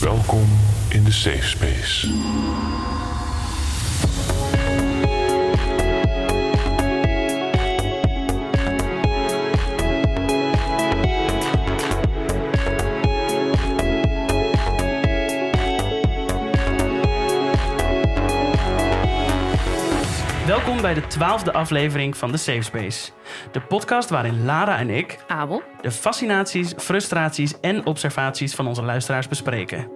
Welkom in de safe space. Bij de twaalfde aflevering van de Safe Space. De podcast waarin Lara en ik Abel. de fascinaties, frustraties en observaties van onze luisteraars bespreken.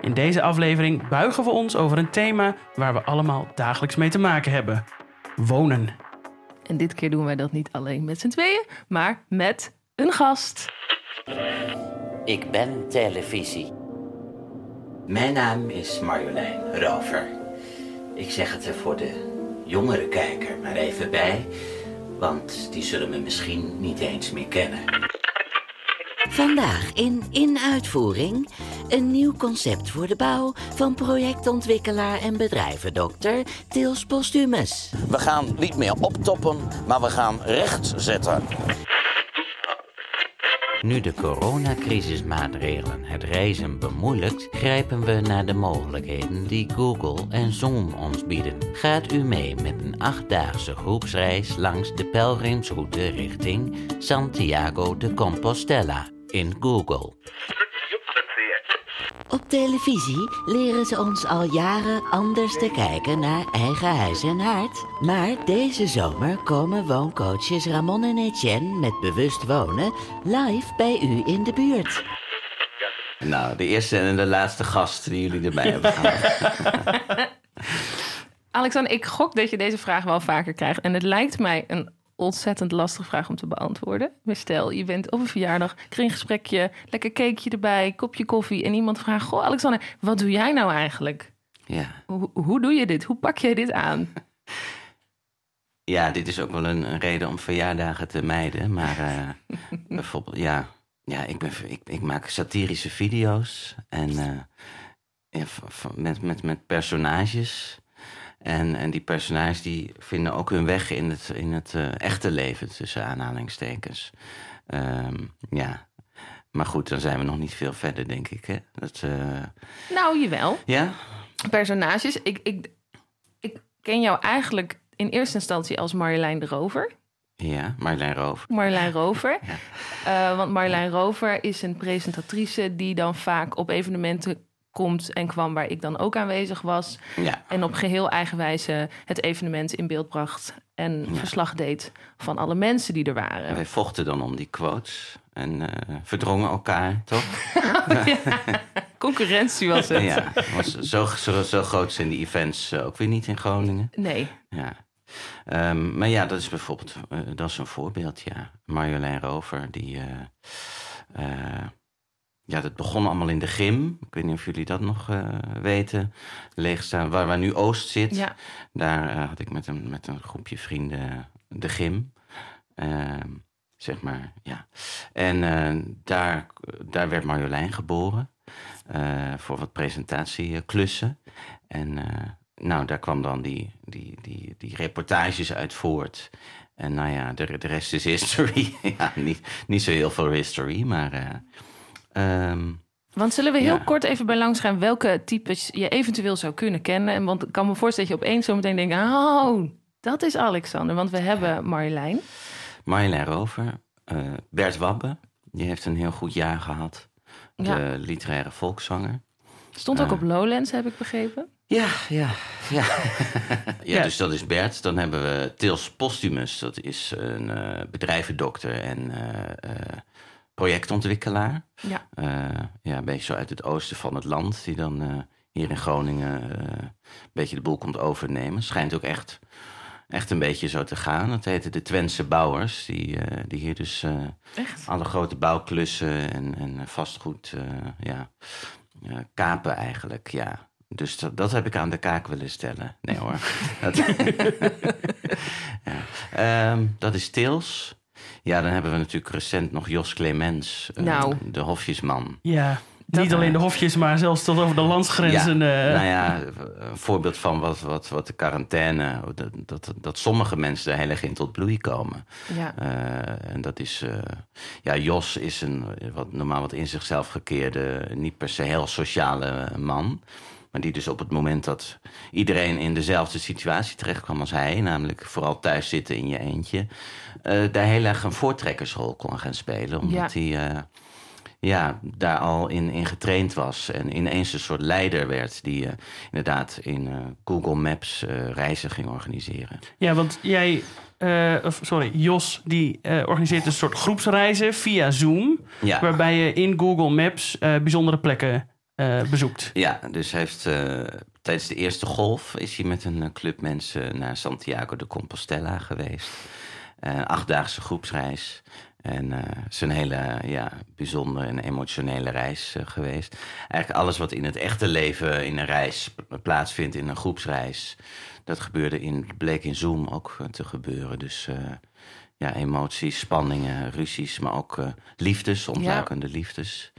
In deze aflevering buigen we ons over een thema waar we allemaal dagelijks mee te maken hebben: wonen. En dit keer doen wij dat niet alleen met z'n tweeën, maar met een gast. Ik ben televisie. Mijn naam is Marjolein Rover. Ik zeg het er voor de jongere kijker maar even bij, want die zullen me misschien niet eens meer kennen. Vandaag in In Uitvoering een nieuw concept voor de bouw van projectontwikkelaar en bedrijvendokter Tils Postumus. We gaan niet meer optoppen, maar we gaan recht zetten. Nu de coronacrisismaatregelen het reizen bemoeilijkt, grijpen we naar de mogelijkheden die Google en Zoom ons bieden. Gaat u mee met een achtdaagse groepsreis langs de pelgrimsroute richting Santiago de Compostela in Google. Op televisie leren ze ons al jaren anders te kijken naar eigen huis en haard. Maar deze zomer komen wooncoaches Ramon en Etienne met bewust wonen live bij u in de buurt. Nou, de eerste en de laatste gast die jullie erbij hebben gehad. Alexander, ik gok dat je deze vraag wel vaker krijgt. En het lijkt mij een ontzettend lastige vraag om te beantwoorden. Maar stel, je bent op een verjaardag, kringgesprekje, lekker cakeje erbij, kopje koffie. En iemand vraagt, goh Alexander, wat doe jij nou eigenlijk? Ja. Hoe, hoe doe je dit? Hoe pak jij dit aan? ja, dit is ook wel een, een reden om verjaardagen te mijden. Maar eh, bijvoorbeeld, ja, ja ik, ben, ik, ik maak satirische video's. En eh, ja, met, met, met personages. En, en die personages die vinden ook hun weg in het, in het eh, echte leven, tussen aanhalingstekens. Ehm, ja, maar goed, dan zijn we nog niet veel verder, denk ik. Hè? Dat, eh, Nou, jawel. ja? Personages. Ik, ik, ik ken jou eigenlijk in eerste instantie als Marjolein de Rover. Ja, Marjolein Roof. Marjolein Rover. Eh, want Marjolein Rover is een presentatrice die dan vaak op evenementen komt en kwam waar ik dan ook aanwezig was. Ja, En op geheel eigen wijze het evenement in beeld bracht en verslag deed van alle mensen die er en waren. wij vochten dan om die quotes en eh, verdrongen elkaar, toch? Concurrentie was het. ja, was zo, zo, zo groot zijn die events eh, ook weer niet in Groningen. Nee. Ja. Ehm, maar ja, dat is bijvoorbeeld, eh, dat is een voorbeeld, ja. Marjolein Rover, die, ja, dat begon allemaal in de gym. Ik weet niet of jullie dat nog eh, weten. Leegstaan, waar, waar nu Oost zit. Ja. Daar eh, had ik met een, met een groepje vrienden de gym. Ehm, zeg maar, ja. En eh, daar, daar werd Marjolein geboren. voor wat presentatieklussen. En nou, daar kwam dan die, die, die, die reportages uit voort. En nou ja, de, de rest is history. ja, niet, niet zo heel veel history, maar... eh, ehm, Want zullen we heel Ja. kort even bij langs gaan welke types je eventueel zou kunnen kennen? En Want ik kan me voorstellen dat je opeens zo meteen denkt, oh, dat is Alexander. Want we hebben Marjolein. Marjolein Rover, eh, Bert Wabbe, die heeft een heel goed jaar gehad. De Ja. literaire volkszanger. Stond ook Ah. op Lowlands, heb ik begrepen. Ja, ja, ja. ja, dus dat is Bert. Dan hebben we Tils Postumus, dat is een eh, bedrijvendokter en eh, eh, projectontwikkelaar. Ja. Eh, ja, een beetje zo uit het oosten van het land, die dan eh, hier in Groningen eh, een beetje de boel komt overnemen. Schijnt ook echt, echt een beetje zo te gaan. Dat heette de Twentse Bouwers, die, die hier dus alle grote bouwklussen en, en vastgoed ja, kapen eigenlijk, ja. Dus dat, dat heb ik aan de kaak willen stellen. Nee hoor. dat, ja. Ehm, dat is Tils. Ja, dan hebben we natuurlijk recent nog Jos Clemens, eh, Nou. de hofjesman. Ja, Niet alleen de hofjes, maar zelfs tot over de landsgrenzen. Ja, eh, nou ja, een voorbeeld van wat, wat, wat de quarantaine... Dat, dat, dat sommige mensen er heel erg in tot bloei komen. Ja. Eh, en dat is... eh, ja, Jos is een wat, normaal wat in zichzelf gekeerde... niet per se heel sociale man... Maar die dus op het moment dat iedereen in dezelfde situatie terecht kwam als hij, namelijk vooral thuis zitten in je eentje, eh, daar heel erg een voortrekkersrol kon gaan spelen. Omdat hij eh, ja, daar al in, in getraind was en ineens een soort leider werd die eh, inderdaad in Google Maps reizen ging organiseren. Ja, want jij, of sorry, Jos, die organiseert een soort groepsreizen via Zoom. Ja. Waarbij je in Google Maps bijzondere plekken eh, bezoekt. Ja, dus hij heeft eh, tijdens de eerste golf is hij met een eh, club mensen naar Santiago de Compostela geweest. Een achtdaagse groepsreis. En eh, het is een hele ja, bijzondere en emotionele reis geweest. Eigenlijk alles wat in het echte leven in een reis plaatsvindt, in een groepsreis. Dat gebeurde in, bleek in Zoom ook te gebeuren. Dus eh, ja, emoties, spanningen, ruzies, maar ook eh, liefdes, ontluikende liefdes.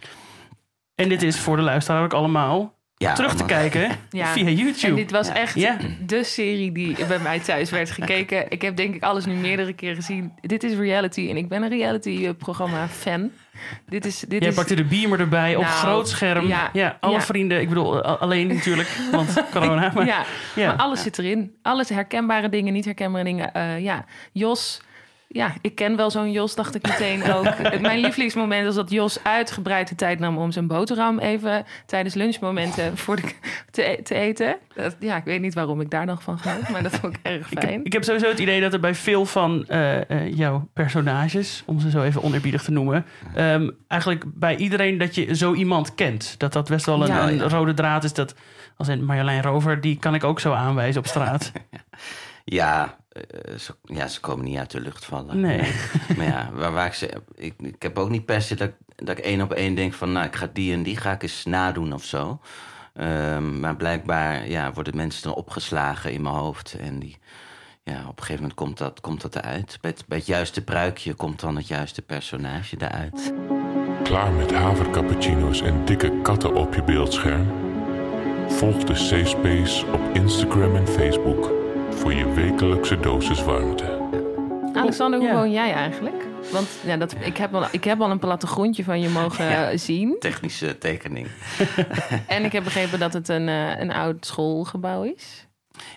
En dit is voor de luisteraar ook allemaal Ja, terug te allemaal- kijken Ja. via YouTube. En dit was Ja. echt Ja. de serie die bij mij thuis werd gekeken. Ik heb denk ik alles nu meerdere keren gezien. Dit is reality en ik ben een reality-programma fan. Dit is, dit Jij is pakte de beamer erbij op Nou, groot scherm. Ja, ja, alle ja. vrienden. Ik bedoel, a- alleen natuurlijk, want corona. Maar, ja, ja. maar alles zit erin. Alles herkenbare dingen, niet herkenbare dingen. Eh, ja, Jos. Ja, ik ken wel zo'n Jos, dacht ik meteen ook. Mijn lievelingsmoment is dat Jos uitgebreid de tijd nam om zijn boterham even tijdens lunchmomenten voor de, te, te eten. Dat, ja, ik weet niet waarom ik daar nog van genoot, maar dat vond ik erg fijn. Ik heb sowieso het idee dat er bij veel van eh, eh, jouw personages, om ze zo even oneerbiedig te noemen, ehm, eigenlijk bij iedereen dat je zo iemand kent. Dat dat best wel een, Ja. een rode draad is. Dat als in Marjolein Rover, die kan ik ook zo aanwijzen op straat. Ja, eh, ze, ja, ze komen niet uit de lucht vallen. Nee. maar ja, waar, waar ik, ze, ik, ik heb ook niet per se dat, ik- dat ik één op één denk van... nou, ik ga die en die ga ik eens nadoen of zo. Ehm, maar blijkbaar ja, worden mensen dan opgeslagen in mijn hoofd. En die, ja, op een gegeven moment komt dat, komt dat eruit. Bij het, bij het juiste pruikje komt dan het juiste personage eruit. Klaar met havercappuccino's en dikke katten op je beeldscherm? Volg de Safe Space op Instagram en Facebook voor je wekelijkse dosis warmte. Alexander, hoe Ja. woon jij eigenlijk? Want ja, dat, ik, heb al, ik heb al een plattegrondje van je mogen Ja. eh, zien. Technische tekening. En ik heb begrepen dat het een, eh, een oud schoolgebouw is.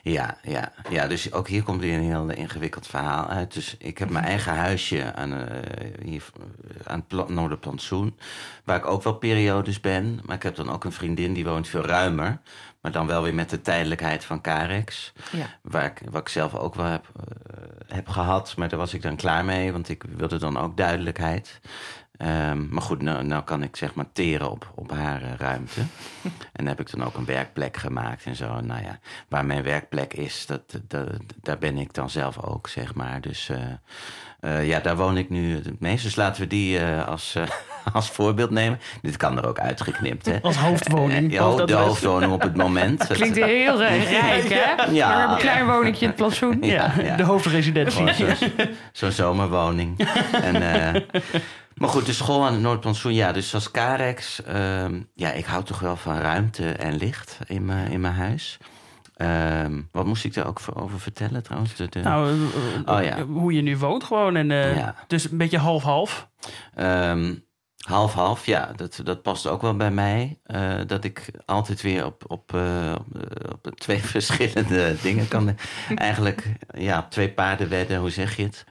Ja, ja, ja, dus ook hier komt weer een heel ingewikkeld verhaal uit. Dus ik heb mijn eigen huisje aan, eh, hier, eh, aan het Pla- Noorderplantsoen, waar ik ook wel periodes ben. Maar ik heb dan ook een vriendin die woont veel ruimer, maar dan wel weer met de tijdelijkheid van Carex. Ja. Waar ik, wat ik zelf ook wel heb, eh, heb gehad, maar daar was ik dan klaar mee, want ik wilde dan ook duidelijkheid. Ehm, maar goed, nou, nou kan ik zeg maar teren op, op haar eh, ruimte. en heb ik dan ook een werkplek gemaakt en zo. Nou ja, waar mijn werkplek is, dat, dat, daar ben ik dan zelf ook, zeg maar. Dus eh, eh, ja, daar woon ik nu het meest. Dus laten we die eh, als, eh, als voorbeeld nemen. Dit kan er ook uitgeknipt, hè. Als hoofdwoning. Ja, de hoofdwoning op het moment. Klinkt heel rijk, hè? Ja. We hebben een klein woningje in het plantsoen. Ja, Ja, de hoofdresidentie. Zo'n zo'n zomerwoning. en, eh, maar goed, de school aan het Noordplantsoen, ja, dus als Carex, ehm, ja, ik hou toch wel van ruimte en licht in mijn, in mijn huis. Ehm, wat moest ik daar ook voor over vertellen trouwens? De, de- Nou, eh, eh, Oh, ja. hoe je nu woont gewoon. En, eh, Ja. Dus een beetje half-half. Ehm, half-half, ja, dat, dat past ook wel bij mij. eh, dat ik altijd weer op, op, eh, op, eh, op twee verschillende dingen kan. Eigenlijk, ja, op twee paarden wedden, hoe zeg je het?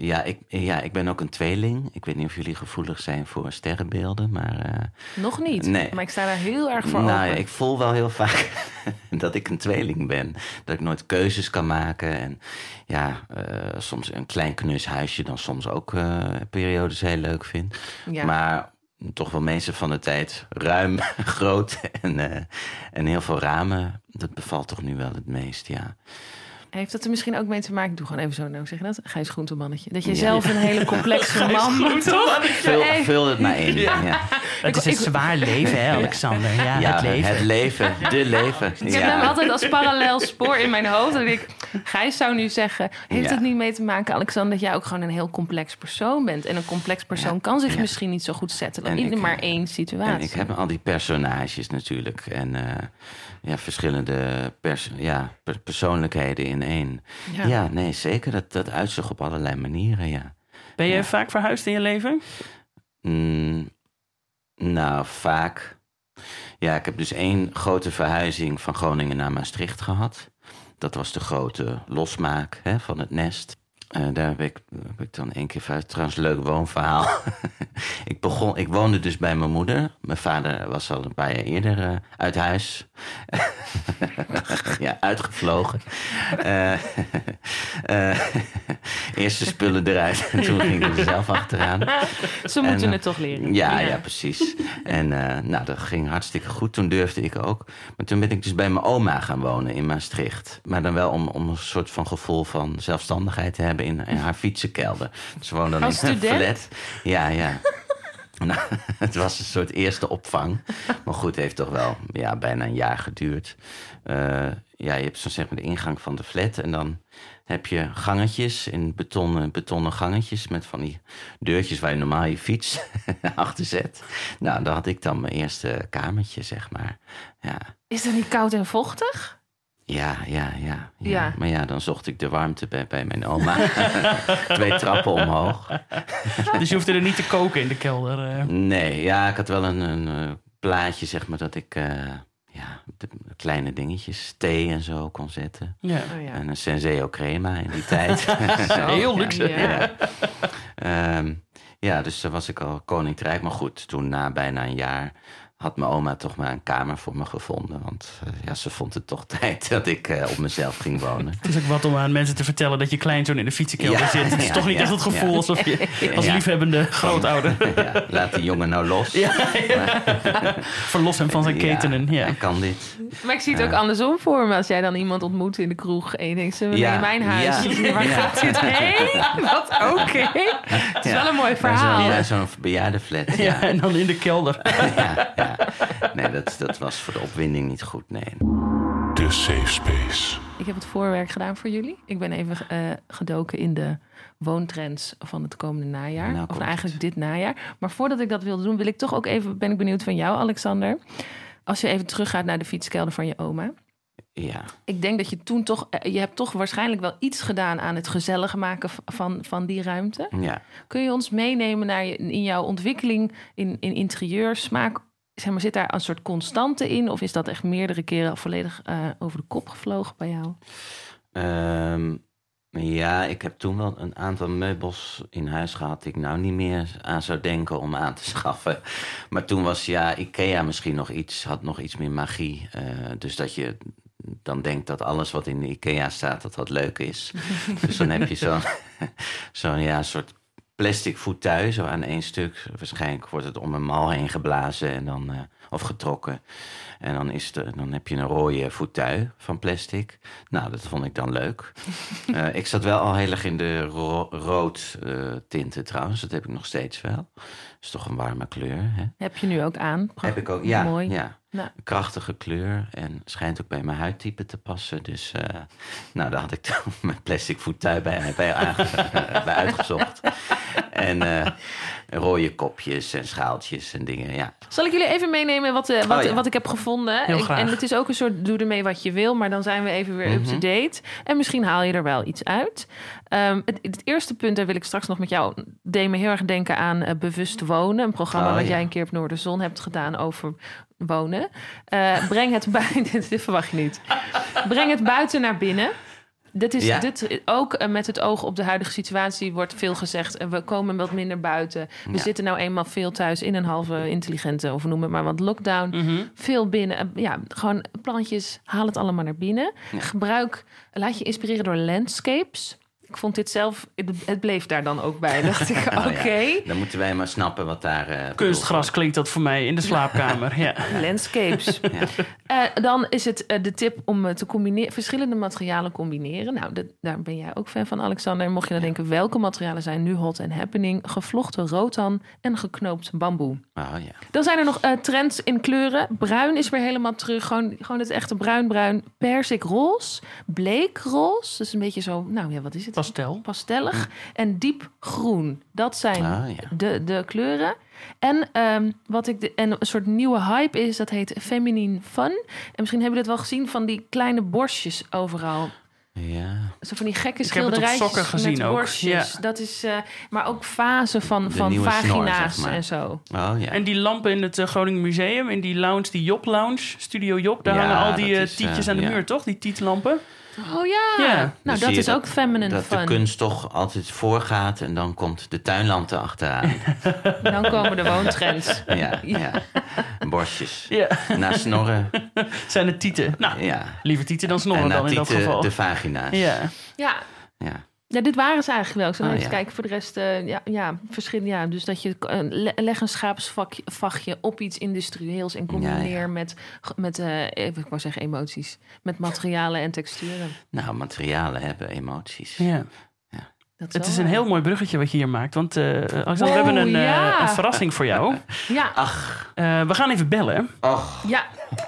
Ja, ik, ja, ik ben ook een tweeling. Ik weet niet of jullie gevoelig zijn voor sterrenbeelden, maar... eh, Nog niet, Nee. maar ik sta daar heel erg voor nou, open. ik voel wel heel vaak dat ik een tweeling ben. Dat ik nooit keuzes kan maken. En ja, eh, soms een klein knus huisje dan soms ook eh, periodes heel leuk vind. Ja. Maar toch wel mensen van de tijd ruim, groot en, en heel veel ramen. Dat bevalt toch nu wel het meest, ja. Heeft dat er misschien ook mee te maken? Ik doe gewoon even zo, nou zeg je dat? Gijs Groentemannetje. Dat je Ja. zelf een hele complexe man bent, toch? Vul, vul het maar in. Ja. Het is een zwaar leven, hè, Alexander? Ja, Ja, het leven. het leven, de leven. Ik heb hem altijd als parallel spoor in mijn hoofd. Dat ik, Gijs zou nu zeggen, heeft Ja. het niet mee te maken, Alexander, dat jij ook gewoon een heel complex persoon bent. En een complex persoon kan zich Ja. misschien niet zo goed zetten En in maar één situatie. En ik heb al die personages natuurlijk. En eh, ja, verschillende pers ja, per- persoonlijkheden in één. Ja. Ja, nee, zeker. Dat, dat uitzicht op allerlei manieren, ja. Ben je Ja. vaak verhuisd in je leven? Mm, nou, vaak. Ja, ik heb dus één grote verhuizing van Groningen naar Maastricht gehad. Dat was de grote losmaak hè, van het nest. Eh, daar heb ik, heb ik dan één keer. Trouwens, leuk woonverhaal. ik, begon, ik woonde dus bij mijn moeder. Mijn vader was al een paar jaar eerder eh, uit huis. ja, uitgevlogen. Eh eh, eerst de spullen eruit en toen ging ik er zelf achteraan. Ze moeten En, het toch leren. Ja, ja, precies. En nou, dat ging hartstikke goed. Toen durfde ik ook. Maar toen ben ik dus bij mijn oma gaan wonen in Maastricht. Maar dan wel om, om een soort van gevoel van zelfstandigheid te hebben in, in haar fietsenkelder. Ze woonde dan Als in een flat. Ja, ja. Nou, het was een soort eerste opvang. Maar goed, het heeft toch wel ja, bijna een jaar geduurd. Eh, ja, je hebt zo zeg maar de ingang van de flat. En dan heb je gangetjes in betonnen, betonnen gangetjes... met van die deurtjes waar je normaal je fiets achter zet. Nou, daar had ik dan mijn eerste kamertje, zeg maar. Ja, Is dat niet koud en vochtig? Ja, ja, ja. ja. Ja. Maar ja, dan zocht ik de warmte bij, bij mijn oma. Twee trappen omhoog. Dus je hoefde er niet te koken in de kelder. eh. Nee, ja, ik had wel een, een eh, plaatje, zeg maar, dat ik... eh, ja, de kleine dingetjes, thee en zo kon zetten. Ja. Oh ja. En een Senseo crema in die tijd. Heel luxe. Ja. Ehm, ja, dus daar was ik al koninkrijk. Maar goed, toen na bijna een jaar had mijn oma toch maar een kamer voor me gevonden. Want eh, ja, ze vond het toch tijd dat ik eh, op mezelf ging wonen. Het is ook wat om aan mensen te vertellen dat je kleinzoon in de fietsenkelder Ja, zit. Het is ja, toch niet ja, echt het gevoel ja. alsof je als Ja. liefhebbende grootouder... ja, laat die jongen nou los. Ja, ja. Verlos hem van zijn ketenen. Ja. hij kan dit. Maar ik zie het ook andersom voor me. Als jij dan iemand ontmoet in de kroeg en je denkt, Ja, naar mijn huis? ja. Waar Ja. gaat dit heen? Wat oké. Het is Ja. wel een mooi verhaal. Zo'n ja, zo'n bejaardenflat. Ja, Ja. en dan in de kelder. Ja, ja. Nee, dat, dat was voor de opwinding niet goed. Nee. De Safe Space. Ik heb het voorwerk gedaan voor jullie. Ik ben even eh, gedoken in de woontrends van het komende najaar. Nou, of eigenlijk dit najaar. Maar voordat ik dat wilde doen, wil ik toch ook even, ben ik benieuwd van jou, Alexander. Als je even teruggaat naar de fietskelder van je oma. Ja. Ik denk dat je toen toch, eh, je hebt toch waarschijnlijk wel iets gedaan aan het gezellig maken van, van die ruimte. Ja. Kun je ons meenemen naar je, in jouw ontwikkeling in, in interieur, smaak? Zeg maar, zit daar een soort constante in? Of is dat echt meerdere keren volledig eh, over de kop gevlogen bij jou? Ehm, ja, ik heb toen wel een aantal meubels in huis gehad die ik nou niet meer aan zou denken om aan te schaffen. Maar toen was ja, Ikea misschien nog iets, had nog iets meer magie. Eh, dus dat je dan denkt dat alles wat in de Ikea staat, dat dat leuk is. dus dan heb je zo'n zo'n ja, soort plastic fauteuil, zo aan één stuk. Waarschijnlijk wordt het om een mal heen geblazen en dan, eh, of getrokken. En dan, is de, dan heb je een rode fauteuil van plastic. Nou, dat vond ik dan leuk. Eh, ik zat wel al heel erg in de ro- rood eh, tinten trouwens. Dat heb ik nog steeds wel. is toch een warme kleur, hè? Heb je nu ook aan? Heb ik ook, ja. Mooi. ja. Een krachtige kleur en schijnt ook bij mijn huidtype te passen. Dus eh, nou, daar had ik toen mijn plastic fauteuil bij, bij, bij uitgezocht. En eh, rode kopjes en schaaltjes en dingen, ja. Zal ik jullie even meenemen wat, eh, wat, Oh, ja. wat ik heb gevonden? Heel Ik- graag. en het is ook een soort doe ermee wat je wil, maar dan zijn we even weer Mhm. up-to-date. En misschien haal je er wel iets uit. Ehm, het, het eerste punt, daar wil ik straks nog met jou, deed me heel erg denken aan eh, Bewust Wonen. Een programma Oh, wat ja. jij een keer op Noorderzon hebt gedaan over wonen. Eh, breng het buiten, dit verwacht je niet. Breng het buiten naar binnen. Dit is Ja. dit, ook eh, met het oog op de huidige situatie wordt veel gezegd. eh, We komen wat minder buiten. We Ja. zitten nou eenmaal veel thuis in een halve intelligente, of noem het maar wat, lockdown. Mhm. Veel binnen. Eh, Ja, gewoon plantjes, haal het allemaal naar binnen. Ja. Gebruik, laat je inspireren door landscapes. Ik vond dit zelf, het, het bleef daar dan ook bij. Dacht ik, Nou oké. ja, dan moeten wij maar snappen wat daar... eh, Kunstgras klinkt dat voor mij in de slaapkamer. Ja. Landscapes. Eh, dan is het eh, de tip om te combineren, verschillende materialen combineren. Nou, daar ben jij ook fan van, Alexander. Mocht je dan denken, welke materialen zijn nu hot en happening? Gevlochten rotan en geknoopt bamboe. Oh ja. Dan zijn er nog trends in kleuren. Bruin is weer helemaal terug. Gewoon, gewoon het echte bruin-bruin. Persikroze. Bleekroze. Dus een beetje zo, nou ja, wat is het? Pastel. Pastellig. En diep groen. Dat zijn Ah, ja. de, de kleuren. En en wat ik de, en een soort nieuwe hype is, dat heet Feminine Fun. En misschien hebben jullie het wel gezien van die kleine borstjes overal. Ja. Zo van die gekke Ik heb het op schilderijtjes met ook, borstjes. ja. Dat is, eh, maar ook fasen van, van snor, vagina's zeg maar. en zo. Oh ja. En die lampen in het eh, Groningen Museum, in die lounge, die Job Lounge, Studio Job, daar Ja, hangen al die is, tietjes aan de ja. muur, toch? Die tietlampen. Oh ja. Ja. Nou, dat is ook feminine dat fun. de kunst toch altijd voorgaat en dan komt de tuinlamp erachteraan. Dan komen de woontrends. ja, ja. Borstjes. Ja, Na snorren. zijn het tieten. Nou, Ja. liever tieten dan En snorren na dan in dat geval. de vagina's. Ja. Ja. Ja. Ja, dit waren ze eigenlijk wel. Ik zal Oh, even ja. kijken voor de rest. eh, ja, ja, verschillende. Ja, dus dat je le- leg een schaapsvachtje op iets industrieels en combineer Ja, ja. met, met eh, even, ik wou zeggen emoties, met materialen en texturen. Nou, materialen hebben emoties. ja. Dat Het is een heel mooi bruggetje wat je hier maakt. Want eh Alexander, we hebben een, eh, ja. een verrassing voor jou. Ja, Ach, Eh, we gaan even bellen. och. ja.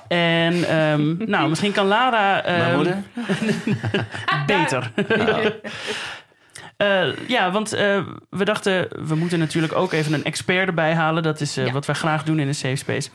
En ehm, nou, misschien kan Lara... Mijn ehm, moeder? Beter. Eh, ja, want eh, we dachten, we moeten natuurlijk ook even een expert erbij halen. Dat is eh, Ja. wat wij graag doen in een safe space.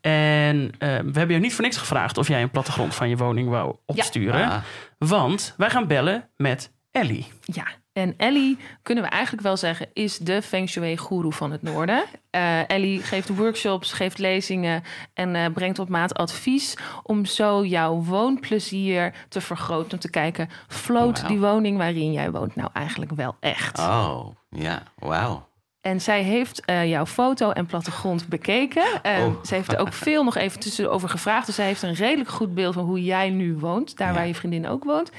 En we hebben je niet voor niks gevraagd of jij een plattegrond van je woning wou opsturen. Ah, Want wij gaan bellen met Ellie. Ja, en Ellie, kunnen we eigenlijk wel zeggen, is de Feng Shui-goeroe van het Noorden. Eh, Ellie geeft workshops, geeft lezingen en eh, brengt op maat advies om zo jouw woonplezier te vergroten. Om te kijken, Wauw. die woning waarin jij woont nou eigenlijk wel echt? oh, ja, wauw. En zij heeft eh, jouw foto en plattegrond bekeken. Oh. Ze heeft er ook veel nog even tussenover gevraagd. Dus zij heeft een redelijk goed beeld van hoe jij nu woont. Daar Ja. waar je vriendin ook woont.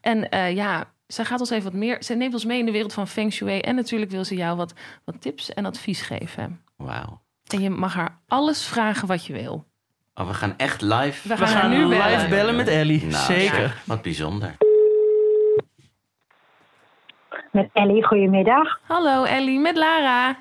En ja, zij gaat ons even wat meer... Zij neemt ons mee in de wereld van Feng Shui. En natuurlijk wil ze jou wat, wat tips en advies geven. Wauw. En je mag haar alles vragen wat je wil. Oh, we gaan echt live. We We gaan haar gaan nu live bellen. bellen met Ellie. Nou, Zeker. Wat bijzonder. Met Ellie, goedemiddag. Hallo Ellie, met Lara.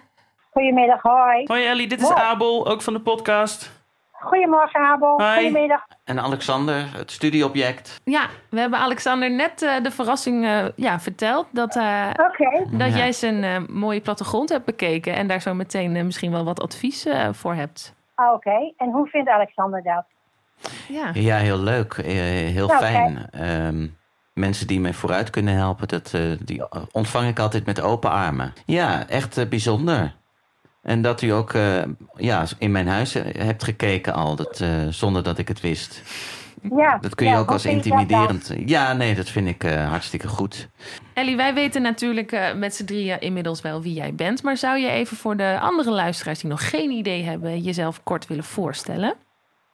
Goedemiddag, hoi. Hoi Ellie, dit is. Abel, ook van de podcast. Goedemorgen, Abel. Hi. Goedemiddag. En Alexander, het studieobject. Ja, we hebben Alexander net eh, de verrassing eh, ja, verteld... dat, eh, dat Ja. jij zijn eh, mooie plattegrond hebt bekeken... en daar zo meteen misschien wel wat advies voor hebt. Ah, Oké. En hoe vindt Alexander dat? Ja. Ja, heel leuk. heel Nou, fijn. Ehm, mensen die mij vooruit kunnen helpen, dat, eh, die ontvang ik altijd met open armen. Ja, echt bijzonder. En dat u ook eh, ja, in mijn huis eh, hebt gekeken al, dat, eh, zonder dat ik het wist. Ja. Dat kun je ja, ook als intimiderend... Ja, nee, dat vind ik eh, hartstikke goed. Ellie, wij weten natuurlijk eh, met z'n drieën inmiddels wel wie jij bent. Maar zou je even voor de andere luisteraars die nog geen idee hebben, jezelf kort willen voorstellen?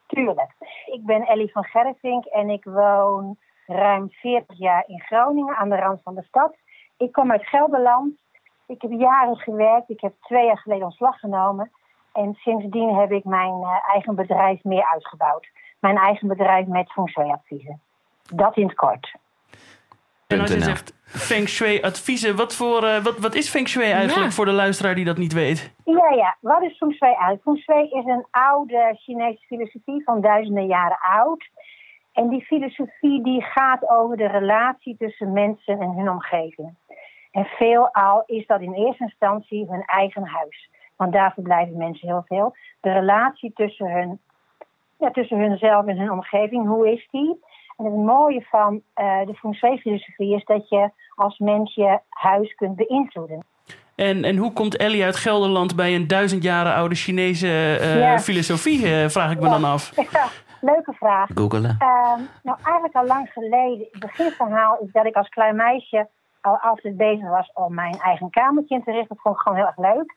Tuurlijk. Ik ben Ellie van Gervink en ik woon ruim 40 jaar in Groningen aan de rand van de stad. Ik kom uit Gelderland. Ik heb jaren gewerkt. Ik heb twee jaar geleden ontslag genomen. En sindsdien heb ik mijn eh, eigen bedrijf meer uitgebouwd. Mijn eigen bedrijf met feng shui adviezen. Dat in het kort. En als je zegt Feng Shui adviezen, wat, voor, eh, wat, wat is Feng Shui eigenlijk Ja. voor de luisteraar die dat niet weet? Ja, ja. Wat is feng shui eigenlijk? Feng shui is een oude Chinese filosofie van duizenden jaren oud. En die filosofie die gaat over de relatie tussen mensen en hun omgeving. En veelal is dat in eerste instantie hun eigen huis. Want daar verblijven mensen heel veel. De relatie tussen, hun, ja, tussen hunzelf en hun omgeving, hoe is die? En het mooie van eh, de feng shui filosofie is dat je als mens je huis kunt beïnvloeden. En, en hoe komt Ellie uit Gelderland bij een duizend jaren oude Chinese eh, Ja. filosofie, eh, vraag ik me dan af. Ja, leuke vraag. Googelen. Ehm, nou, eigenlijk al lang geleden. Het beginverhaal is dat ik als klein meisje al altijd bezig was om mijn eigen kamertje in te richten. Dat vond ik gewoon heel erg leuk.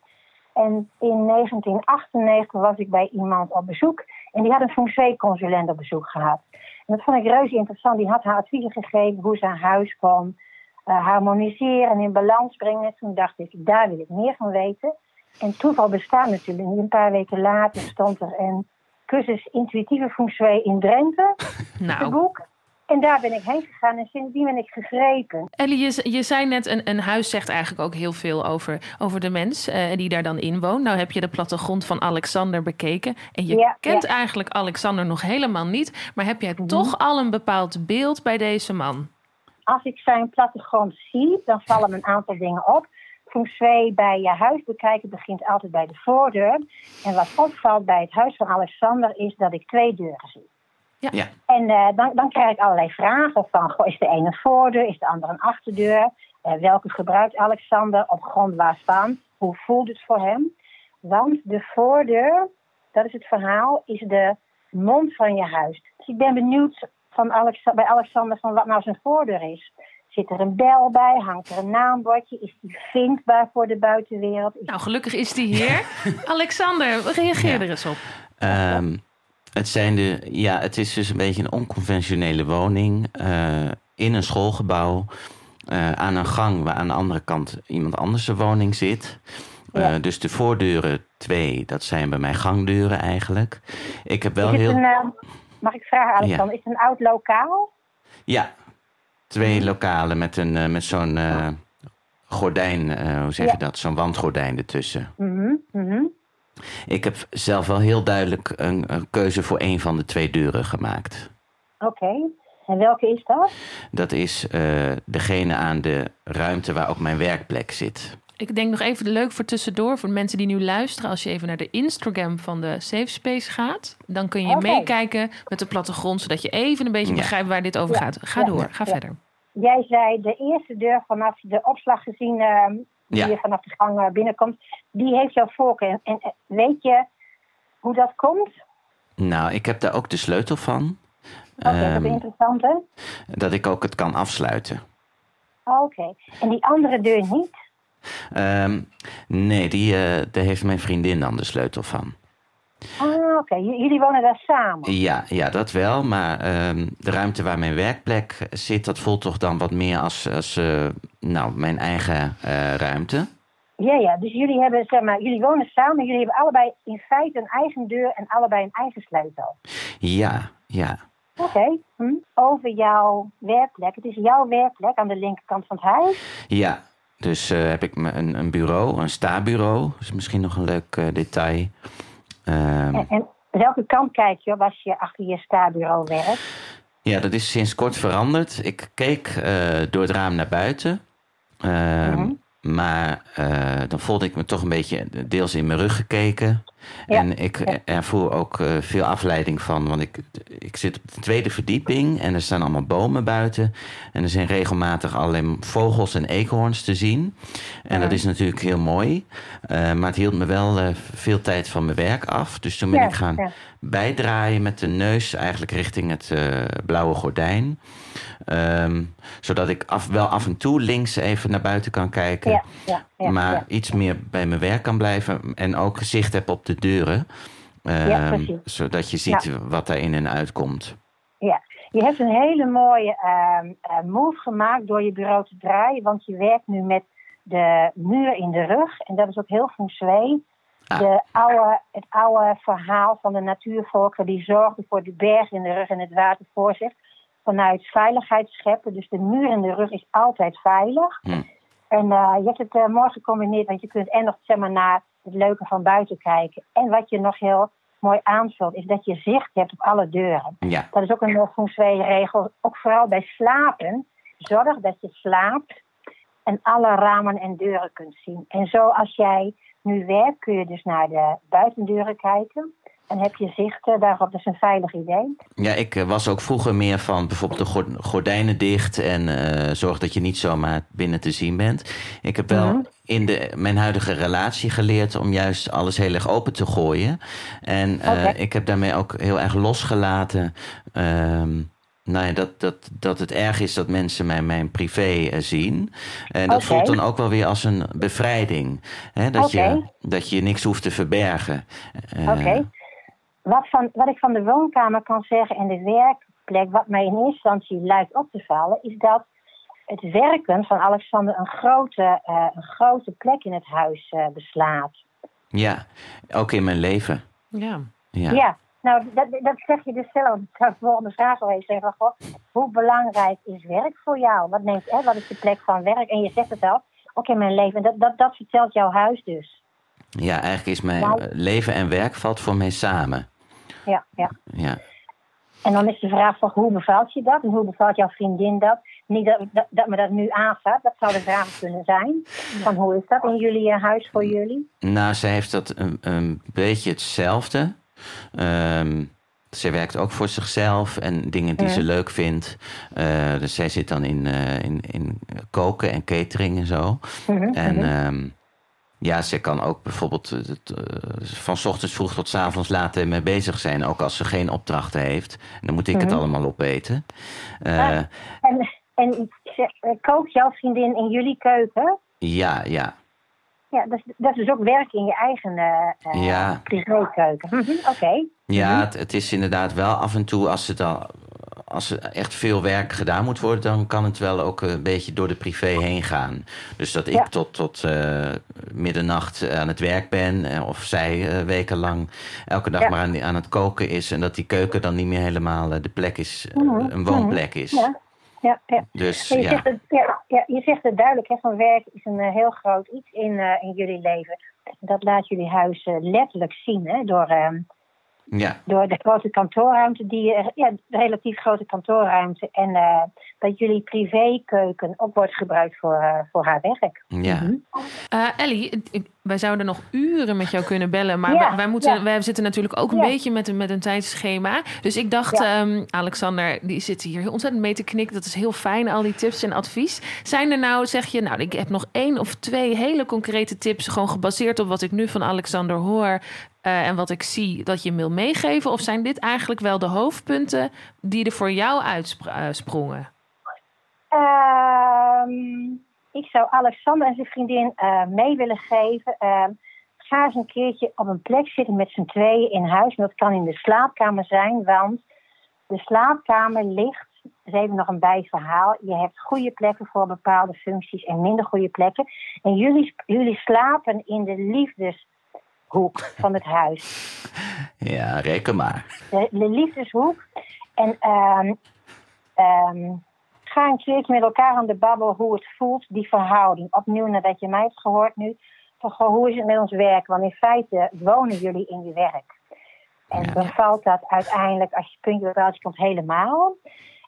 En in 1998 was ik bij iemand op bezoek. En die had een feng consulent op bezoek gehad. En dat vond ik reuze interessant. Die had haar adviezen gegeven hoe ze haar huis kon eh, harmoniseren en in balans brengen. Toen dacht ik, daar wil ik meer van weten. En toeval bestaat natuurlijk. Een paar weken later stond er een cursus intuïtieve feng shui in Drenthe, Nou, boek. En daar ben ik heen gegaan en sindsdien ben ik gegrepen. Ellie, je, je zei net, een, een huis zegt eigenlijk ook heel veel over, over de mens eh, die daar dan in woont. Nou heb je de plattegrond van Alexander bekeken. En je Ja, kent ja. eigenlijk Alexander nog helemaal niet. Maar heb jij toch al een bepaald beeld bij deze man? Als ik zijn plattegrond zie, dan vallen me een aantal dingen op. Feng shui bij je huis bekijken begint altijd bij de voordeur. En wat opvalt bij het huis van Alexander is dat ik twee deuren zie. Ja. En eh, dan, dan krijg ik allerlei vragen van, goh, is de ene een voordeur, is de andere een achterdeur? Eh, welke gebruikt Alexander, op grond waarvan? Hoe voelt het voor hem? Want de voordeur, dat is het verhaal, is de mond van je huis. Dus ik ben benieuwd van Alex, bij Alexander van wat nou zijn voordeur is. Zit er een bel bij? Hangt er een naambordje? Is die vindbaar voor de buitenwereld? Is Nou, gelukkig is die hier. Alexander, reageer Ja. er eens op. Ehm, het, zijn de, ja, het is dus een beetje een onconventionele woning eh, in een schoolgebouw. eh, aan een gang waar aan de andere kant iemand anders zijn woning zit. Eh, dus de voordeuren twee, dat zijn bij mij gangdeuren eigenlijk. Ik heb wel heel. een, mag ik vragen, Alexander, is het een oud lokaal? Ja, twee lokalen met, een, met zo'n gordijn, hoe zeg Ja. je dat? Zo'n wandgordijn ertussen. Mhm, mhm. Ik heb zelf wel heel duidelijk een, een keuze voor een van de twee deuren gemaakt. Oké. En welke is dat? Dat is eh, degene aan de ruimte waar ook mijn werkplek zit. Ik denk nog even leuk voor tussendoor, voor de mensen die nu luisteren. Als je even naar de Instagram van de Safe Space gaat, dan kun je meekijken met de plattegrond, zodat je even een beetje Ja. begrijpt waar dit over Ja, gaat. Ga ja, door, ga ja. verder. Jij zei de eerste deur vanaf de opslag gezien, ehm, die Ja. je vanaf de gang eh, binnenkomt, die heeft jouw voorkeur. En, eh, weet je hoe dat komt? Nou, ik heb daar ook de sleutel van. Oké, dat Ehm, is interessant, hè? dat ik ook het kan afsluiten. Oké. En die andere deur niet? Ehm, nee, die, eh, daar heeft mijn vriendin dan de sleutel van. Ah, oké. Jullie wonen daar samen? Ja, ja dat wel. Maar ehm, de ruimte waar mijn werkplek zit, dat voelt toch dan wat meer als, als eh, nou, mijn eigen eh, ruimte. Ja, ja. Dus jullie hebben, zeg maar, jullie wonen samen. Jullie hebben allebei in feite een eigen deur en allebei een eigen sleutel. Ja, ja. Oké. Hm. Over jouw werkplek. Het is jouw werkplek aan de linkerkant van het huis. Ja, dus eh, heb ik een, een bureau, een sta-bureau. Dat is misschien nog een leuk detail. Ehm, En, en welke kant kijk je als je achter je stabureau werkt? ja, dat is sinds kort veranderd. Ik keek eh, door het raam naar buiten. Ehm, Mhm. Maar eh, dan voelde ik me toch een beetje deels in mijn rug gekeken. Ja, En ik ja. ervoer ook eh, veel afleiding van. Want ik, ik zit op de tweede verdieping en er staan allemaal bomen buiten. En er zijn regelmatig allerlei vogels en eekhoorns te zien. En dat is natuurlijk heel mooi. Eh, maar het hield me wel veel tijd van mijn werk af. Dus toen ben ik gaan bijdraaien met de neus eigenlijk richting het blauwe gordijn. Ehm, zodat ik af, wel af en toe links even naar buiten kan kijken. Ja, ja, ja, maar iets meer bij mijn werk kan blijven. En ook gezicht heb op de deuren. Ehm, zodat je ziet wat daar in en uit komt. Ja, je hebt een hele mooie ehm, eh, move gemaakt door je bureau te draaien. Want je werkt nu met de muur in de rug. En dat is ook heel feng shui. Ah. De oude, het oude verhaal van de natuurvolken die zorgden voor de berg in de rug en het water voor zich. Vanuit veiligheid scheppen. Dus de muur in de rug is altijd veilig. Hm. En eh, je hebt het eh, mooi gecombineerd, want je kunt en nog zeg maar, naar het leuke van buiten kijken. En wat je nog heel mooi aanvult, is dat je zicht hebt op alle deuren. Ja, Dat is ook een uh, feng shui regel. Ook vooral bij slapen. Zorg dat je slaapt en alle ramen en deuren kunt zien. En zo als jij nu werkt, kun je dus naar de buitendeuren kijken. En heb je zicht daarop. Dat is een veilig idee. ja ik eh, was ook vroeger meer van bijvoorbeeld de gord- gordijnen dicht. En eh, zorg dat je niet zomaar binnen te zien bent. Ik heb wel Mhm. in de, mijn huidige relatie geleerd om juist alles heel erg open te gooien. En eh, ik heb daarmee ook heel erg losgelaten. ehm, nou ja, dat, dat, dat het erg is dat mensen mijn, mijn privé zien. En dat voelt dan ook wel weer als een bevrijding. Hè? Dat, je, dat je niks hoeft te verbergen. Oké. Wat, van, wat ik van de woonkamer kan zeggen en de werkplek, wat mij in eerste instantie lijkt op te vallen, is dat het werken van Alexander een grote, eh, een grote plek in het huis eh, beslaat. Ja, ook in mijn leven. Ja. Ja. Ja, nou, dat, dat zeg je dus zelf. Ik zou de volgende vraag al even zeggen. Goh, hoe belangrijk is werk voor jou? Wat, neemt, hè, wat is de plek van werk? En je zegt het al, ook in mijn leven. Dat, dat, dat vertelt jouw huis dus. Ja, eigenlijk is mijn Nou- leven en werk valt voor mij samen. Ja, ja. Ja. En dan is de vraag van hoe bevalt je dat? En hoe bevalt jouw vriendin dat? Niet dat, dat, dat me dat nu aanstaat. Dat zou de vraag kunnen zijn. Van hoe is dat in jullie eh, huis voor jullie? Nou, zij heeft dat een, een beetje hetzelfde. Ehm zij werkt ook voor zichzelf en dingen die Ja. ze leuk vindt. Eh, dus zij zit dan in, eh, in, in koken en catering en zo. Mhm, En mhm. ehm, ja, ze kan ook bijvoorbeeld het, eh, van 's ochtends vroeg tot 's avonds laat ermee bezig zijn. Ook als ze geen opdrachten heeft. Dan moet ik het Mhm. allemaal opeten. Ah. En, en kookt jouw vriendin in jullie keuken? ja, ja. Ja, dat is, dat is dus ook werk in je eigen Ja. privékeuken. Mhm, Oké. Ja, het, het is inderdaad wel af en toe als het al. Als er echt veel werk gedaan moet worden, dan kan het wel ook een beetje door de privé heen gaan. Dus dat ik Ja. tot, tot eh, middernacht aan het werk ben, eh, of zij eh, wekenlang elke dag Ja. maar aan, aan het koken is. En dat die keuken dan niet meer helemaal de plek is, eh, Mhm, een woonplek is. Ja. Ja, ja. Dus je, ja. zegt het, ja, ja, je zegt het duidelijk, hè, van werk is een heel groot iets in, in jullie leven. Dat laat jullie huis letterlijk zien, hè, door, ehm, ja. door de grote kantoorruimte, die, eh, ja, de relatief grote kantoorruimte. En eh, dat jullie privékeuken ook wordt gebruikt voor, eh, voor haar werk. Ja. Eh, Ellie, wij zouden nog uren met jou kunnen bellen. Maar Ja, wij, wij moeten, ja. wij zitten natuurlijk ook een Ja. beetje met een, met een tijdschema. Dus ik dacht, Ja. ehm, Alexander, die zit hier heel ontzettend mee te knikken. Dat is heel fijn, al die tips en advies. Zijn er nou, zeg je, nou, ik heb nog één of twee hele concrete tips. Gewoon gebaseerd op wat ik nu van Alexander hoor. Eh, en wat ik zie dat je wil meegeven? Of zijn dit eigenlijk wel de hoofdpunten die er voor jou uitsprongen? Ehm, ik zou Alexander en zijn vriendin eh, mee willen geven. Ehm, ga eens een keertje op een plek zitten met z'n tweeën in huis. Dat kan in de slaapkamer zijn, want de slaapkamer ligt. Dus even nog een bijverhaal. Je hebt goede plekken voor bepaalde functies en minder goede plekken. En jullie, jullie slapen in de liefdeshoek van het huis ja, reken maar. de, de liefdeshoek. En ehm, ehm, ga een keertje met elkaar aan de babbel hoe het voelt, die verhouding. Opnieuw nadat je mij hebt gehoord nu. Van, goh, hoe is het met ons werk? Want in feite wonen jullie in je werk. En Ja. bevalt dat uiteindelijk, als je puntje bij paaltje komt, helemaal.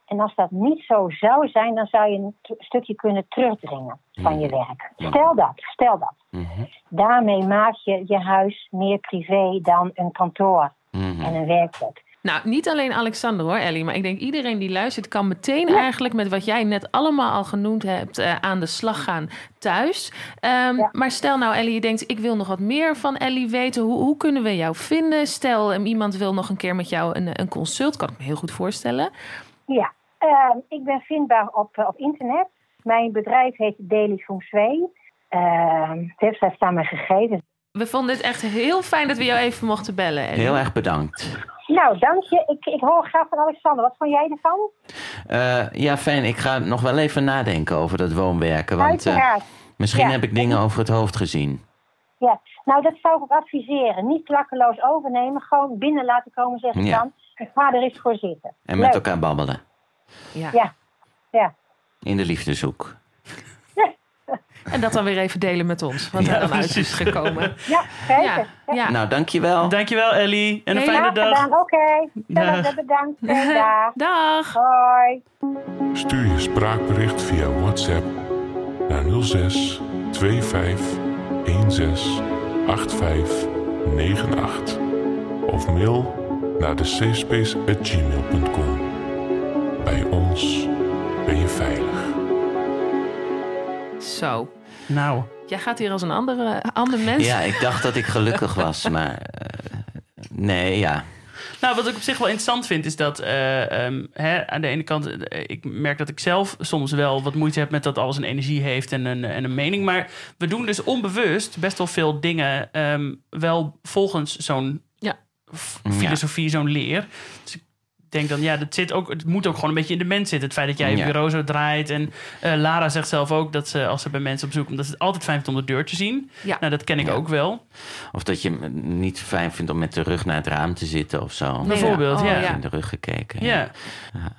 En als dat niet zo zou zijn, dan zou je een stukje kunnen terugdringen van je werk. Stel dat, stel dat. Mhm. Daarmee maak je je huis meer privé dan een kantoor Mhm. en een werkplek. Nou, niet alleen Alexander hoor, Ellie. Maar ik denk iedereen die luistert kan meteen eigenlijk met wat jij net allemaal al genoemd hebt eh, aan de slag gaan thuis. Ehm, Ja. Maar stel nou, Ellie, je denkt ik wil nog wat meer van Ellie weten. Hoe, hoe kunnen we jou vinden? Stel, um, iemand wil nog een keer met jou een, een consult. Kan ik me heel goed voorstellen. Ja, ehm, ik ben vindbaar op, eh, op internet. Mijn bedrijf heet Daily Feng Shui. Ehm de website staan mijn gegevens. We vonden het echt heel fijn dat we jou even mochten bellen. Ellie. Heel erg bedankt. Nou, dank je. Ik, ik hoor graag van Alexander. Wat vond jij ervan? Eh, ja, fijn. Ik ga nog wel even nadenken over dat woonwerken. Want eh, Uiteraard. misschien Ja. heb ik dingen over het hoofd gezien. Ja, nou dat zou ik ook adviseren. Niet klakkeloos overnemen. Gewoon binnen laten komen, zeg ik Ja. dan. En ga er eens voor zitten. En Leuk. met elkaar babbelen. Ja. Ja, ja. In de liefdeshoek. En dat dan weer even delen met ons. Wat Ja, er dan uit is precies. gekomen. Ja, zeker. Ja, ja. Nou, dankjewel. Dankjewel Ellie en een fijne dag. Oké. Dag. Hetzelfde, Bedankt. Dag. Dag. Hoi. Stuur je spraakbericht via WhatsApp naar 06 25 16 85 98 of mail naar de safespace@gmail.com. Bij ons ben je veilig. Zo. Nou, Jij gaat hier als een andere, ander mens. Ja, ik dacht dat ik gelukkig was, maar eh, nee, ja. Nou, wat ik op zich wel interessant vind, is dat eh, ehm, hè, aan de ene kant, eh, ik merk dat ik zelf soms wel wat moeite heb met dat alles een energie heeft en een, en een mening. Maar we doen dus onbewust best wel veel dingen ehm, wel volgens zo'n Ja. f- Ja. filosofie, zo'n leer. Dus ik denk dan, ja, dat zit ook, het moet ook gewoon een beetje in de mens zitten. Het feit dat jij je Ja. bureau zo draait. En eh, Lara zegt zelf ook dat ze, als ze bij mensen op zoek komt, dat ze het altijd fijn vindt om de deur te zien. Ja. Nou, dat ken ik Ja. ook wel. Of dat je het niet fijn vindt om met de rug naar het raam te zitten of zo. Bijvoorbeeld, Oh, ja. In de rug gekeken. Ja.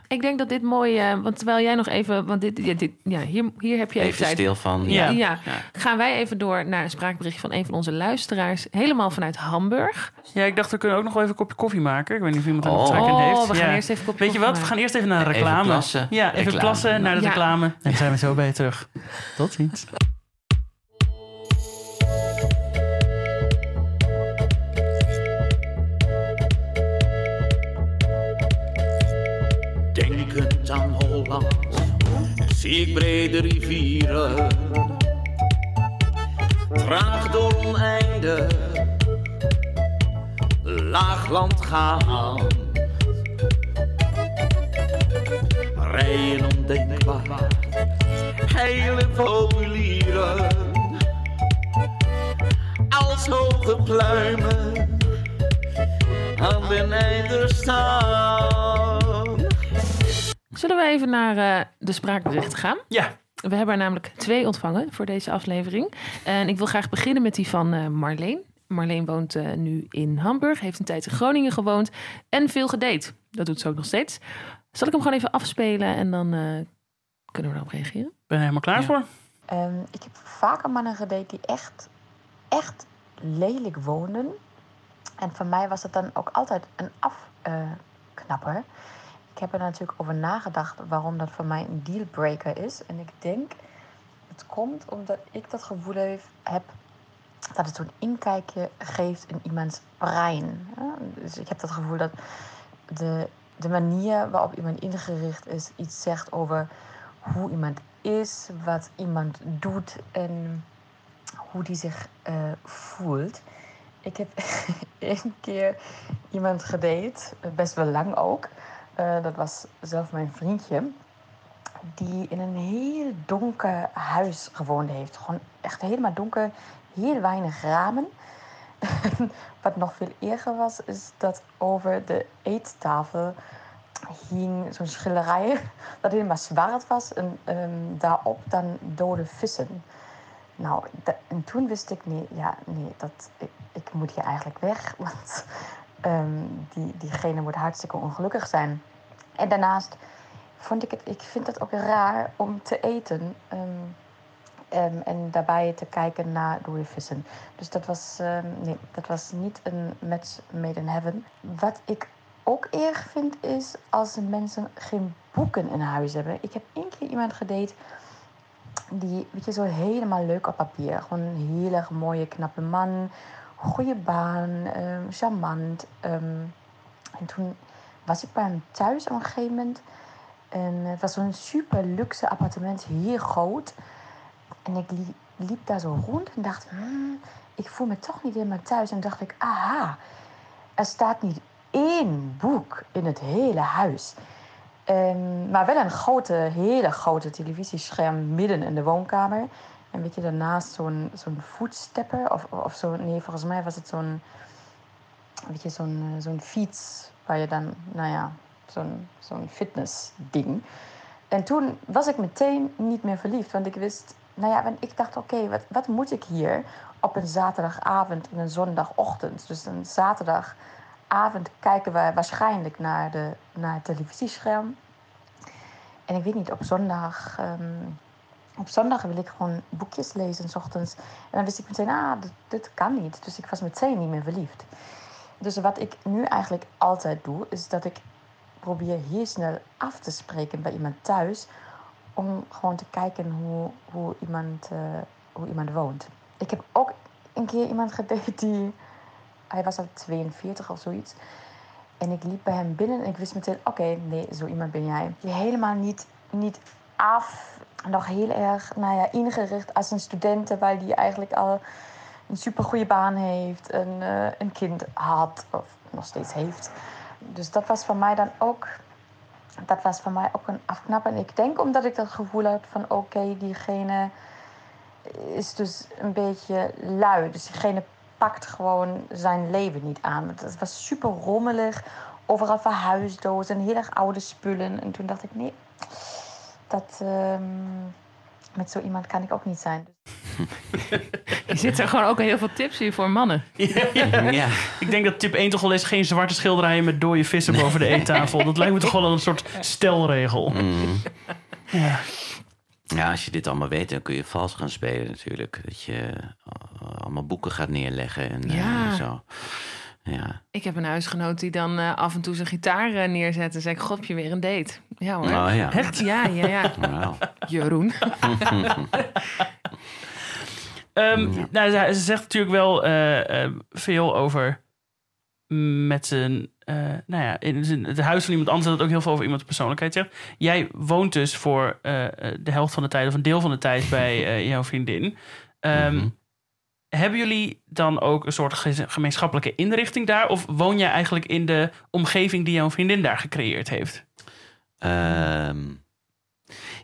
Ik denk dat dit mooi, eh, want terwijl jij nog even, want dit, ja, dit, ja, hier, hier heb je even, Even stil van. Ja. Ja. gaan wij even door naar een spraakbericht van een van onze luisteraars, helemaal vanuit Hamburg. Ja, ik dacht, we kunnen ook nog wel even een kopje koffie maken. Ik weet niet of iemand er nog Oh. trek in heeft. We gaan Ja. eerst even een kopje Weet je wat? We gaan eerst even naar de Even reclame. plassen. Ja, even Reclame. plassen naar de Ja. reclame. En dan zijn we zo bij je terug. Tot ziens. Denkend aan Holland zie ik brede rivieren. Traag door oneinde, laagland gaan. Rijen ondenkbaar, hele formulieren. Als hoge pluimen aan den einde staan. Zullen we even naar eh, de spraakberichten gaan? Ja, We hebben er namelijk twee ontvangen voor deze aflevering. En ik wil graag beginnen met die van eh, Marleen. Marleen woont eh, nu in Hamburg, heeft een tijd in Groningen gewoond en veel gedate. Dat doet ze ook nog steeds. Zal ik hem gewoon even afspelen en dan eh, kunnen we erop reageren? ik ben er helemaal klaar voor. Ehm, ik heb vaker mannen gedate die echt, echt lelijk woonden. En voor mij was het dan ook altijd een afknapper. ik heb er natuurlijk over nagedacht waarom dat voor mij een dealbreaker is. En ik denk, het komt omdat ik dat gevoel heeft, heb dat het zo'n inkijkje geeft in iemands brein. hè. Dus ik heb dat gevoel dat de, de manier waarop iemand ingericht is, iets zegt over hoe iemand is, wat iemand doet en hoe die zich eh, voelt. Ik heb één keer iemand gedate, best wel lang ook. Eh, dat was zelf mijn vriendje. Die in een heel donker huis gewoond heeft. Gewoon echt helemaal donker, heel weinig ramen. Wat nog veel erger was, is dat over de eettafel hing zo'n schilderij dat helemaal zwart was en ehm, daarop dan dode vissen. Nou, en toen wist ik, nee, ja, nee, dat, ik, ik moet hier eigenlijk weg, want ehm, die, diegene moet hartstikke ongelukkig zijn. En daarnaast vond ik het, ik vind het ook raar om te eten ehm, ehm, en daarbij te kijken naar dode vissen. Dus dat was, ehm, nee, dat was niet een match made in heaven. Wat ik ook erg vind is als mensen geen boeken in huis hebben. Ik heb één keer iemand gedate die, weet je, zo helemaal leuk op papier. Gewoon een heel erg mooie, knappe man. Goede baan, ehm, charmant. en toen was ik bij hem thuis op een gegeven moment. En het was zo'n super luxe appartement, heel groot. En ik li- liep daar zo rond en dacht, hmm, ik voel me toch niet helemaal thuis. En dacht ik, aha, er staat niet één boek in het hele huis. Ehm, maar wel een grote, hele grote televisiescherm midden in de woonkamer. En weet je, daarnaast zo'n zo'n voetstepper. Of, of zo, nee, volgens mij was het zo'n, weet je, zo'n zo'n fiets. Waar je dan, nou ja, zo'n zo'n fitnessding. En toen was ik meteen niet meer verliefd. Want ik wist, nou ja, want ik dacht, oké, wat, wat moet ik hier op een zaterdagavond en een zondagochtend? Dus een zaterdagavond kijken we waarschijnlijk naar, de, naar het televisiescherm. En ik weet niet, op zondag, ehm, op zondag wil ik gewoon boekjes lezen, s ochtends. En dan wist ik meteen, ah, dit, dit kan niet. Dus ik was meteen niet meer verliefd. Dus wat ik nu eigenlijk altijd doe, is dat ik probeer heel snel af te spreken bij iemand thuis. Om gewoon te kijken hoe, hoe, iemand, eh, hoe iemand woont. Ik heb ook een keer iemand gedate die... Hij was al 42 of zoiets. En ik liep bij hem binnen en ik wist meteen... Oké, nee, zo iemand ben jij. Die helemaal niet, niet af, nog heel erg nou ja, ingericht als een student... terwijl die eigenlijk al een supergoeie baan heeft... en eh, een kind had, of nog steeds heeft. Dus dat was voor mij dan ook... Dat was voor mij ook een afknapper. En ik denk omdat ik dat gevoel had van... Oké, diegene is dus een beetje lui. Dus diegene pakt gewoon zijn leven niet aan. Het was super rommelig, overal verhuisdozen, heel erg oude spullen. En toen dacht ik, nee, dat, ehm, met zo iemand kan ik ook niet zijn. Je zit er gewoon ook heel veel tips in voor mannen. Ja. Ik denk dat tip 1 toch al is geen zwarte schilderijen met dode vissen boven de eettafel. Dat lijkt me toch wel een soort stelregel. Mm. Ja. Ja, als je dit allemaal weet, dan kun je vals gaan spelen natuurlijk. Dat je eh, allemaal boeken gaat neerleggen en eh, Ja. zo. Ja. Ik heb een huisgenoot die dan eh, af en toe zijn gitaar eh, neerzet en zei ik, god, je weer een date? Ja hoor. Oh ja. Echt? Ja, ja, ja. Jeroen. Ehm, Ja. nou, ze, ze zegt natuurlijk wel eh, veel over met zijn... eh, nou ja, in het huis van iemand anders dat het ook heel veel over iemands persoonlijkheid zegt. Jij woont dus voor de helft van de tijd of een deel van de tijd bij eh, jouw vriendin. Ehm, Mhm. Hebben jullie dan ook een soort ge- gemeenschappelijke inrichting daar? Of woon jij eigenlijk in de omgeving die jouw vriendin daar gecreëerd heeft? Ehm,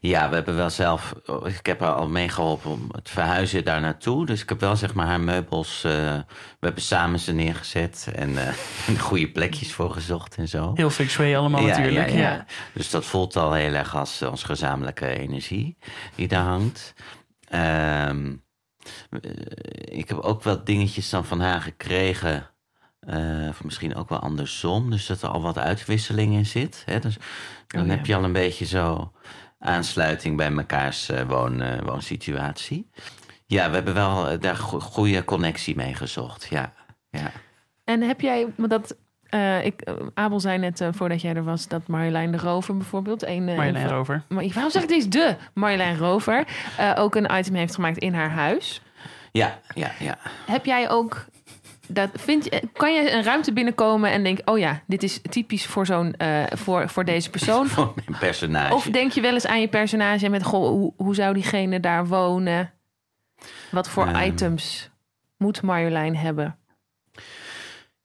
ja, we hebben wel zelf. Ik heb haar al meegeholpen om het verhuizen daar naartoe. Dus ik heb wel zeg maar haar meubels. eh, we hebben samen ze neergezet en eh, goede plekjes voor gezocht en zo. Heel feng shui allemaal Ja, natuurlijk. ja, Ja, ja. Dus dat voelt al heel erg als onze gezamenlijke energie die daar hangt. Eh, ik heb ook wel dingetjes dan van haar gekregen. eh, of misschien ook wel andersom. Dus dat er al wat uitwisseling in zit. Hè? Dus dan Oh ja. heb je al een beetje zo aansluiting bij mekaars eh, woon, eh, woonsituatie. Ja, we hebben wel eh, daar go- goede connectie mee gezocht. Ja, ja. En heb jij, want dat, eh, ik, eh, Abel zei net eh, voordat jij er was, dat Marjolein de Rover bijvoorbeeld, een, eh, Marjolein een Rover. Maar waarom zeg ik deze de Marjolein Rover, eh, ook een item heeft gemaakt in haar huis. ja, ja, ja. Heb jij ook, dat, vind, je- kan je een ruimte binnenkomen en denk, oh ja, dit is typisch voor, zo'n, eh, voor, voor deze persoon? Voor mijn personage. Of denk je wel eens aan je personage met, goh, hoe, hoe zou diegene daar wonen? Wat voor Ehm. items moet Marjolein hebben?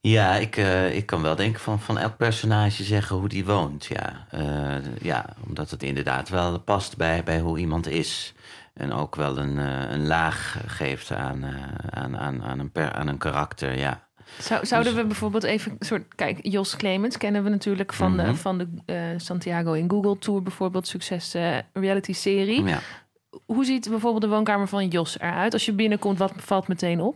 Ja, ik, eh, ik kan wel denken van, van elk personage zeggen hoe die woont. Ja, Eh, ja omdat het inderdaad wel past bij, bij hoe iemand is. En ook wel een, eh, een laag geeft aan, aan, aan, aan, een per, aan een karakter, ja. Zou, zouden Dus- we bijvoorbeeld even een soort... Kijk, Jos Clemens kennen we natuurlijk van de, Mhm. van de Santiago in Google Tour bijvoorbeeld. Succes reality serie. ja. Hoe ziet bijvoorbeeld de woonkamer van Jos eruit? Als je binnenkomt, wat valt meteen op?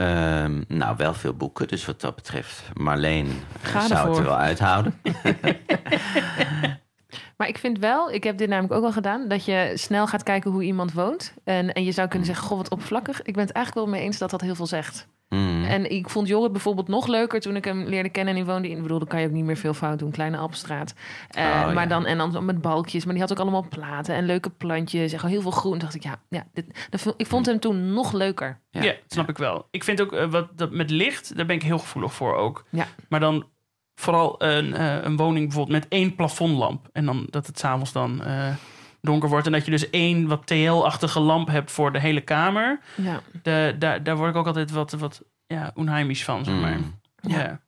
Ehm, nou, wel veel boeken, dus wat dat betreft. Marleen Ga zou het er wel uithouden. Maar ik vind wel, ik heb dit namelijk ook al gedaan, dat je snel gaat kijken hoe iemand woont. En, en je zou kunnen zeggen, goh, wat oppervlakkig. Ik ben het eigenlijk wel mee eens dat dat heel veel zegt. Mm. En ik vond Jorrit bijvoorbeeld nog leuker toen ik hem leerde kennen. En die woonde in, ik bedoel, dan kan je ook niet meer veel fout doen. Kleine Alpenstraat. Eh, Oh, ja. maar dan, en dan met balkjes. Maar die had ook allemaal platen en leuke plantjes. En gewoon heel veel groen. Toen dacht ik, ja, ja dit, dat ik vond hem toen nog leuker. Ja, snap ik wel. Ik vind ook eh, wat dat met licht, daar ben ik heel gevoelig voor ook. Ja. Maar dan vooral een, eh, een woning bijvoorbeeld met één plafondlamp. En dan dat het s'avonds dan eh, donker wordt. En dat je dus één wat TL-achtige lamp hebt voor de hele kamer. Ja. De, daar, daar word ik ook altijd wat, wat ja, onheimisch van, zeg maar. Mm. Ja.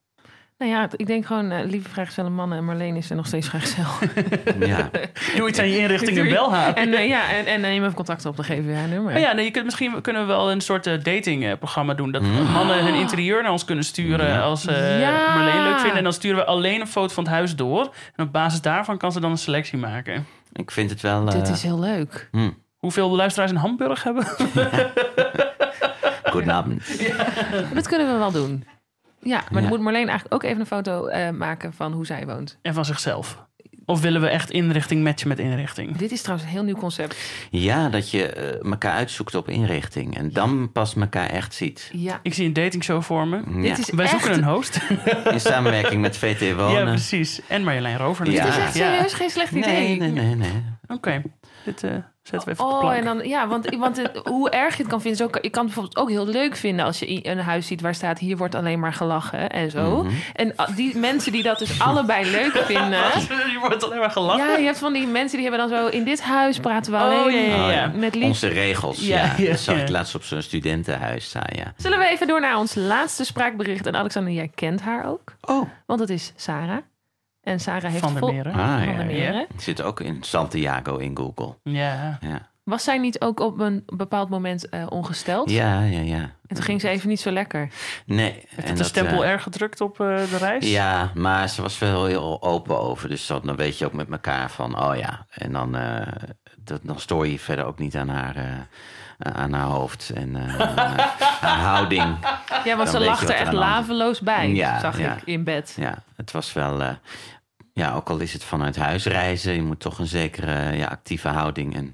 Nou ja, ik denk gewoon, eh, lieve vrijgezelle mannen. En Marleen is er nog steeds vrijgezel. Ja. Doe iets aan je inrichting en bel haar. en eh, ja, en, en neem even contact op, dan geven we haar nummer. Maar ja, nee, je kunt, misschien kunnen we wel een soort eh, datingprogramma doen. Dat Mm. mannen hun interieur naar ons kunnen sturen Ja. als ze Ja. Marleen leuk vinden. En dan sturen we alleen een foto van het huis door. En op basis daarvan kan ze dan een selectie maken. Ik vind het wel... eh, Dit is heel leuk. hm. Hoeveel luisteraars in Hamburg hebben? Goedenavond. Dat kunnen we wel doen. Ja, maar Ja. dan moet Marleen eigenlijk ook even een foto eh, maken van hoe zij woont. En van zichzelf. Of willen we echt inrichting matchen met inrichting? Dit is trouwens een heel nieuw concept. Ja, dat je eh, elkaar uitzoekt op inrichting. En dan pas elkaar echt ziet. Ja, Ik zie een datingshow voor me. Ja. dit is Wij echt... zoeken een host. In samenwerking met VT ja, Wonen. precies. En Marjolein Rover Ja. Dit is echt serieus geen slecht idee. nee, nee, nee, nee. Oké, dit eh, zetten we even op de Oh, plank. en dan, ja, want, want het- hoe erg je het kan vinden, is ook, je kan het bijvoorbeeld ook heel leuk vinden als je een huis ziet waar staat hier wordt alleen maar gelachen en zo. Mhm. En ah, die mensen die dat dus allebei leuk vinden. Je wordt alleen maar gelachen. Ja, je hebt van die mensen die hebben dan zo in dit huis praten we Oh, alleen ja, ja, ja. Oh, met liefde. Onze regels, Ja, Dat zag ik laatst op zo'n studentenhuis staan, ja. Zullen we even door naar ons laatste spraakbericht? En Alexander, jij kent haar ook, Oh. want het is Sarah. En Sarah heeft Van der vol- Meren. Ah, Van ja, der ja. Meren. Zit ook in Santiago in Google. Ja. Ja. Was zij niet ook op een bepaald moment eh, ongesteld? Ja, ja, ja. En toen ging ze even niet zo lekker. Nee. Heeft en het de dat, stempel eh, erg gedrukt op eh, de reis? Ja, maar ze was wel heel open over. Dus dan dan weet je ook met elkaar van, oh ja. En dan, eh, dat, dan stoor je verder ook niet aan haar, eh, aan haar hoofd en eh, haar houding. Ja, want Dan ze er er echt laveloos bij, Ja, zag ja. ik in bed. Ja, het was wel, eh, ja, ook al is het vanuit huis reizen, je moet toch een zekere ja, actieve houding en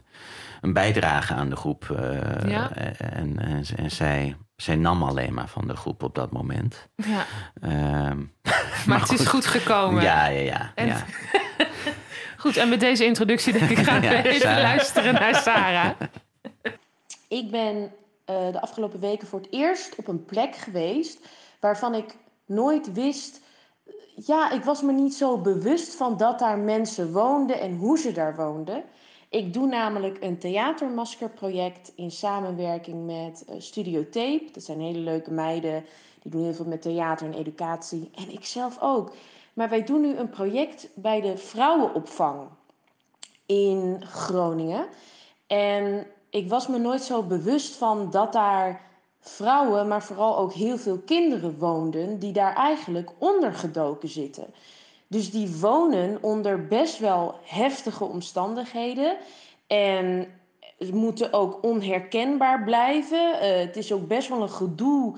een bijdrage aan de groep. eh, Ja. en, en, en zij, zij nam alleen maar van de groep op dat moment. Ja. Ehm, Maar het is goed gekomen. ja, ja, ja. En- ja. Goed, en met deze introductie denk ik gaan we Ja, even Sarah. luisteren naar Sarah. Ik ben eh, de afgelopen weken voor het eerst op een plek geweest waarvan ik nooit wist. Ja, ik was me niet zo bewust van dat daar mensen woonden en hoe ze daar woonden. Ik doe namelijk een theatermaskerproject in samenwerking met eh, Studio Tape. Dat zijn hele leuke meiden. Die doen heel veel met theater en educatie. En ik zelf ook. Maar wij doen nu een project bij de vrouwenopvang in Groningen. En ik was me nooit zo bewust van dat daar vrouwen, maar vooral ook heel veel kinderen woonden, die daar eigenlijk ondergedoken zitten. Dus die wonen onder best wel heftige omstandigheden. En ze moeten ook onherkenbaar blijven. Eh, het is ook best wel een gedoe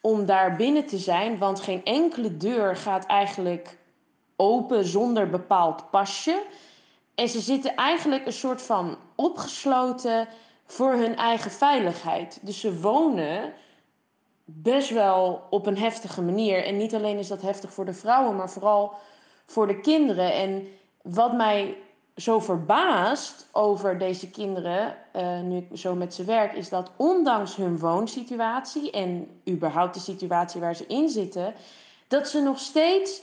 om daar binnen te zijn, want geen enkele deur gaat eigenlijk open zonder bepaald pasje. En ze zitten eigenlijk een soort van opgesloten voor hun eigen veiligheid. Dus ze wonen best wel op een heftige manier. En niet alleen is dat heftig voor de vrouwen, maar vooral voor de kinderen. En wat mij zo verbaast over deze kinderen, eh, nu ik zo met ze werk, is dat ondanks hun woonsituatie en überhaupt de situatie waar ze in zitten, dat ze nog steeds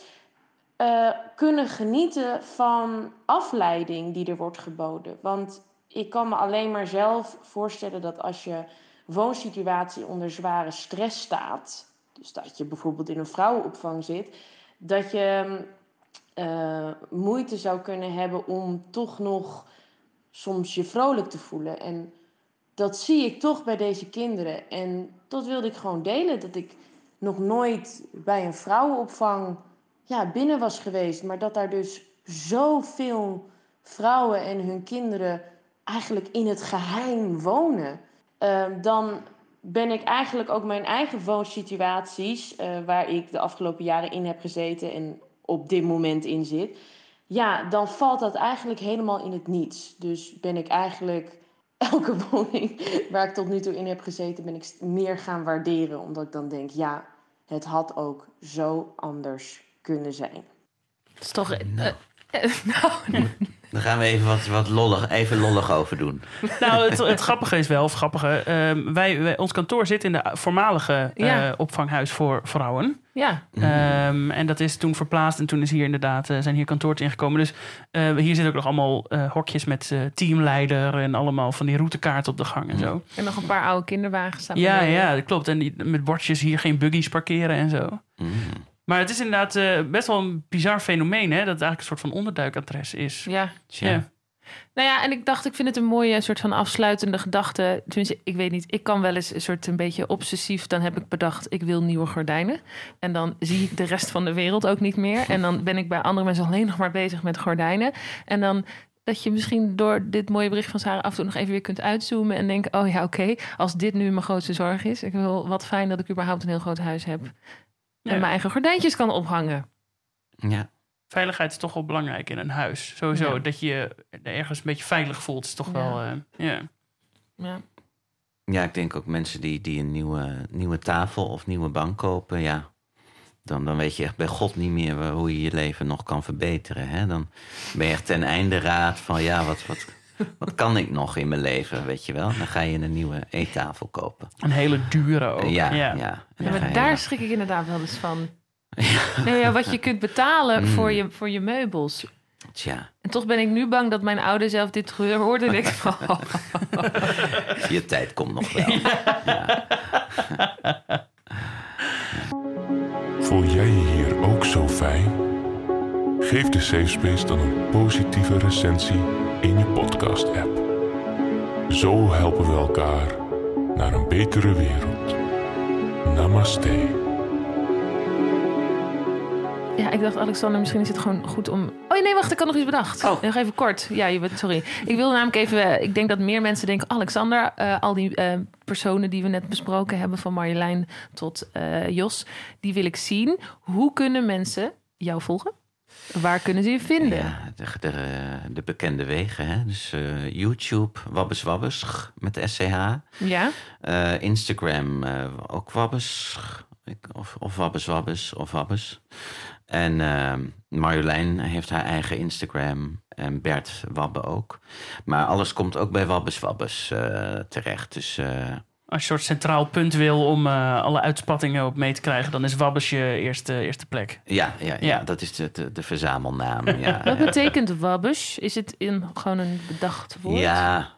eh, kunnen genieten van afleiding die er wordt geboden. Want ik kan me alleen maar zelf voorstellen dat als je woonsituatie onder zware stress staat, dus dat je bijvoorbeeld in een vrouwenopvang zit, dat je eh, moeite zou kunnen hebben om toch nog soms je vrolijk te voelen. En dat zie ik toch bij deze kinderen. En dat wilde ik gewoon delen. Dat ik nog nooit bij een vrouwenopvang ja, binnen was geweest. Maar dat daar dus zoveel vrouwen en hun kinderen eigenlijk in het geheim wonen. Ehm, dan ben ik eigenlijk ook mijn eigen woonsituaties, eh, waar ik de afgelopen jaren in heb gezeten en op dit moment in zit. Ja, dan valt dat eigenlijk helemaal in het niets. Dus ben ik eigenlijk elke woning waar ik tot nu toe in heb gezeten, ben ik meer gaan waarderen. Omdat ik dan denk, ja, het had ook zo anders kunnen zijn. Het is toch... eh, Nou. Daar gaan we even wat, wat lollig, even lollig over doen. Nou, het, het grappige is wel, of grappige, ehm, wij, wij- ons kantoor zit in de voormalige eh, Ja. opvanghuis voor vrouwen. ja, Ehm, en dat is toen verplaatst en toen is hier inderdaad, eh, zijn hier kantoortjes ingekomen. Dus eh, hier zitten ook nog allemaal eh, hokjes met eh, teamleider en allemaal van die routekaarten op de gang en zo. en nog een paar oude kinderwagens staan Ja, beneden. ja, dat klopt. En die, met bordjes hier geen buggies parkeren en zo. Mm. Maar het is inderdaad eh, best wel een bizar fenomeen, hè? Dat het eigenlijk een soort van onderduikadres is. Ja. Tja. Ja. Nou ja, en ik dacht, ik vind het een mooie soort van afsluitende gedachte. Tenminste, ik weet niet, ik kan wel eens een soort een beetje obsessief. Dan heb ik bedacht, ik wil nieuwe gordijnen. En dan zie ik de rest van de wereld ook niet meer. En dan ben ik bij andere mensen alleen nog maar bezig met gordijnen. En dan dat je misschien door dit mooie bericht van Sarah af en toe nog even weer kunt uitzoomen. En denken, oh ja, oké, als dit nu mijn grootste zorg is. Ik wil wat fijn dat ik überhaupt een heel groot huis heb. En Ja. mijn eigen gordijntjes kan ophangen. Ja. Veiligheid is toch wel belangrijk in een huis. Sowieso, Ja. dat je je ergens een beetje veilig voelt, is toch Ja. wel... eh, ja. Ja. ja, ik denk ook mensen die, die een nieuwe, nieuwe tafel of nieuwe bank kopen, ja. Dan, dan weet je echt bij God niet meer hoe je je leven nog kan verbeteren. Hè? Dan ben je echt ten einde raad van, ja, wat, wat, wat kan ik nog in mijn leven, weet je wel? Dan ga je een nieuwe eettafel kopen. Een hele dure ook. Ja, ja. ja. Ja, maar daar schrik ik inderdaad wel eens van. Nee, ja, wat je kunt betalen Mm. voor, je, voor je meubels. Tja, En toch ben ik nu bang dat mijn ouder zelf dit hoorde. En ik van, oh, je tijd komt nog wel. Ja. Voel jij je hier ook zo fijn? Geef de Safe Space dan een positieve recensie in je podcast-app. Zo helpen we elkaar naar een betere wereld. Namaste. Ja, ik dacht, Alexander, misschien is het gewoon goed om... Oh nee, wacht, ik had nog iets bedacht. Oh. Nog even kort. Ja, je bent, sorry. Ik wil namelijk even... Ik denk dat meer mensen denken... Alexander, eh, al die eh, personen die we net besproken hebben... van Marjolein tot eh, Jos, die wil ik zien. Hoe kunnen mensen jou volgen? Waar kunnen ze je vinden? Ja, de, de, de bekende wegen. Hè? Dus eh, YouTube, Wabbes Wabbes met SCH. Ja? Eh, Instagram eh, ook Wabbes. Of, of Wabbes Wabbes of Wabbes. En Marjolein heeft haar eigen Instagram. En Bert Wabbe ook. Maar alles komt ook bij Wabbes Wabbes terecht. Dus Als je een soort centraal punt wil om eh, alle uitspattingen op mee te krijgen, dan is Wabbes je eerste, eerste plek. ja, ja, ja, Ja. dat is de, de, de verzamelnaam. Ja, Wat ja. betekent wabbush? Is het in gewoon een bedacht woord? Ja,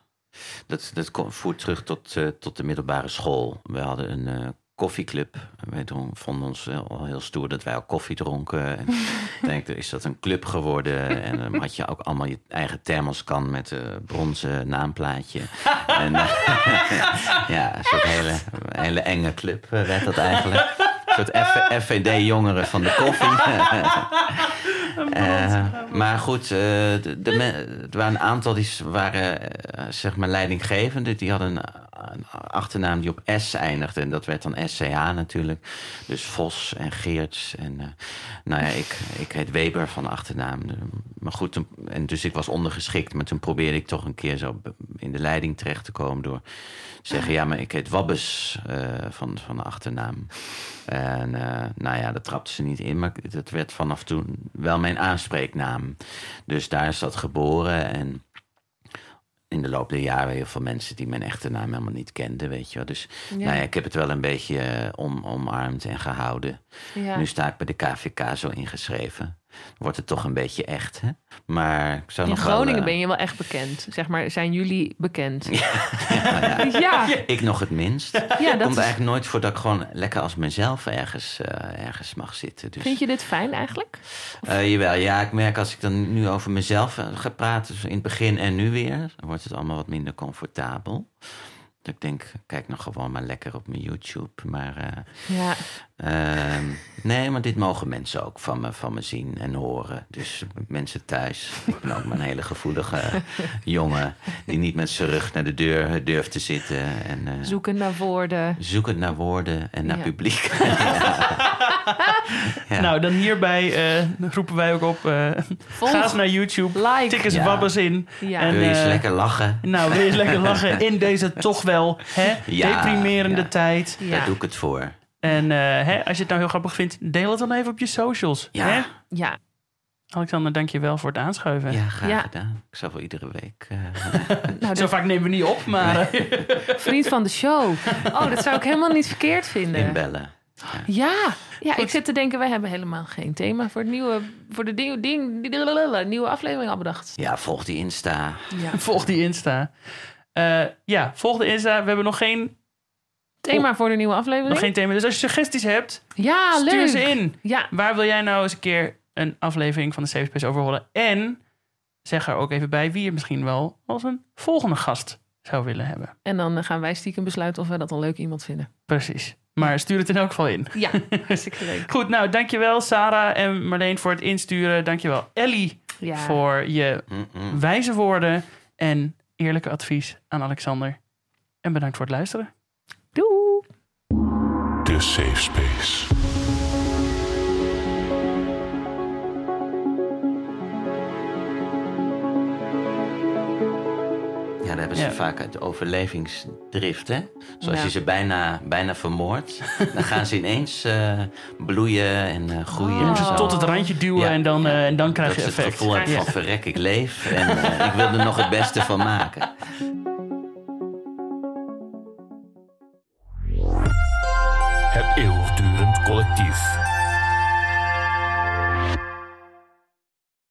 dat, dat voert terug tot, eh, tot de middelbare school. We hadden een eh, koffieclub. Wij vonden ons wel al heel stoer dat wij ook koffie dronken. En ik denk, is dat een club geworden. En dan had je ook allemaal je eigen thermoskan met een bronzen naamplaatje. en, eh, ja, een soort hele, hele enge club eh, werd dat eigenlijk. Een soort FVD-jongeren van de koffie. Eh, maar goed, eh, de, er waren een aantal die waren eh, zeg maar leidinggevende. Die hadden een, een achternaam die op S eindigde. En dat werd dan SCH natuurlijk. Dus Vos en Geerts. En nou ja, ik, ik heet Weber van achternaam. Maar goed, en dus ik was ondergeschikt. Maar toen probeerde ik toch een keer zo in de leiding terecht te komen door te zeggen: ja, maar ik heet Wabbes eh, van, van de achternaam. En eh, nou ja, dat trapte ze niet in, maar dat werd vanaf toen wel mijn aanspreeknaam. Dus daar is dat geboren. En in de loop der jaren heel veel mensen die mijn echte naam helemaal niet kenden, weet je wel. Dus Ja. nou ja, ik heb het wel een beetje eh, om, omarmd en gehouden. Ja. Nu sta ik bij de KVK zo ingeschreven. Wordt het toch een beetje echt, hè? Maar ik zou In nog wel, Groningen eh, ben je wel echt bekend. Zeg maar, zijn jullie bekend? ja, Ja, Ik nog het minst. ja dat komt is... eigenlijk nooit voor dat ik gewoon lekker als mezelf ergens, eh, ergens mag zitten. Dus, Vind je dit fijn eigenlijk? Eh, jawel, ja, ik merk als ik dan nu over mezelf ga praten, dus in het begin en nu weer, dan wordt het allemaal wat minder comfortabel. Dat ik denk, kijk nog gewoon maar lekker op mijn YouTube. Maar eh, Ja. ehm, nee, maar dit mogen mensen ook van me, van me zien en horen. Dus mensen thuis. Ik ben ook maar een hele gevoelige jongen die niet met zijn rug naar de deur durft te zitten. En, eh, Zoeken naar woorden. zoekend naar woorden en naar Ja. publiek. Ja. Nou, dan hierbij eh, roepen wij ook op. eh, Volg, ga eens naar YouTube. like. Tik eens Ja. Wabbes in. Ja. En, Wil je eens lekker lachen? Nou, wil je eens lekker lachen in deze toch wel hè, Ja, deprimerende ja. tijd. Ja. Daar doe ik het voor. En eh, hè, als je het nou heel grappig vindt, deel het dan even op je socials. Ja. Hè? Ja, Alexander, dank je wel voor het aanschuiven. Ja, graag Ja. gedaan. Ik zal wel iedere week. eh, nou, Zo vaak nemen we niet op, maar... eh, vriend van de show. Oh, dat zou ik helemaal niet verkeerd vinden. inbellen. Ja, ja ik zit te denken, wij hebben helemaal geen thema voor, het nieuwe, voor de nieuwe, ding, die- nieuwe aflevering al bedacht. Ja, volg die Insta. Ja. volg die Insta. Eh, ja, volg de Insta. We hebben nog geen, Thema voor de nieuwe aflevering? nog geen thema. Dus als je suggesties hebt, Ja, stuur leuk. ze in. Ja, Waar wil jij nou eens een keer een aflevering van de Safe Space over horen? En zeg er ook even bij wie je misschien wel als een volgende gast zou willen hebben. en dan eh, gaan wij stiekem besluiten of we dat een leuk iemand vinden. Precies. Maar stuur het in elk geval in. Ja, hartstikke leuk. Goed, nou dankjewel Sarah en Marleen voor het insturen. Dankjewel Ellie Ja. voor je wijze woorden en eerlijke advies aan Alexander. En bedankt voor het luisteren. Doei! De Safe Space. Hebben ze Ja. vaak uit de overlevingsdrift, hè? Dus als Ja. je ze bijna, bijna vermoordt, dan gaan ze ineens eh, bloeien en eh, groeien. Je moet en ze zo. tot het randje duwen Ja. en, dan, eh, en dan krijg dat je ze het effect. gevoel van verrek, ik leef en ik wil er nog het beste van maken. Het eeuwigdurend collectief.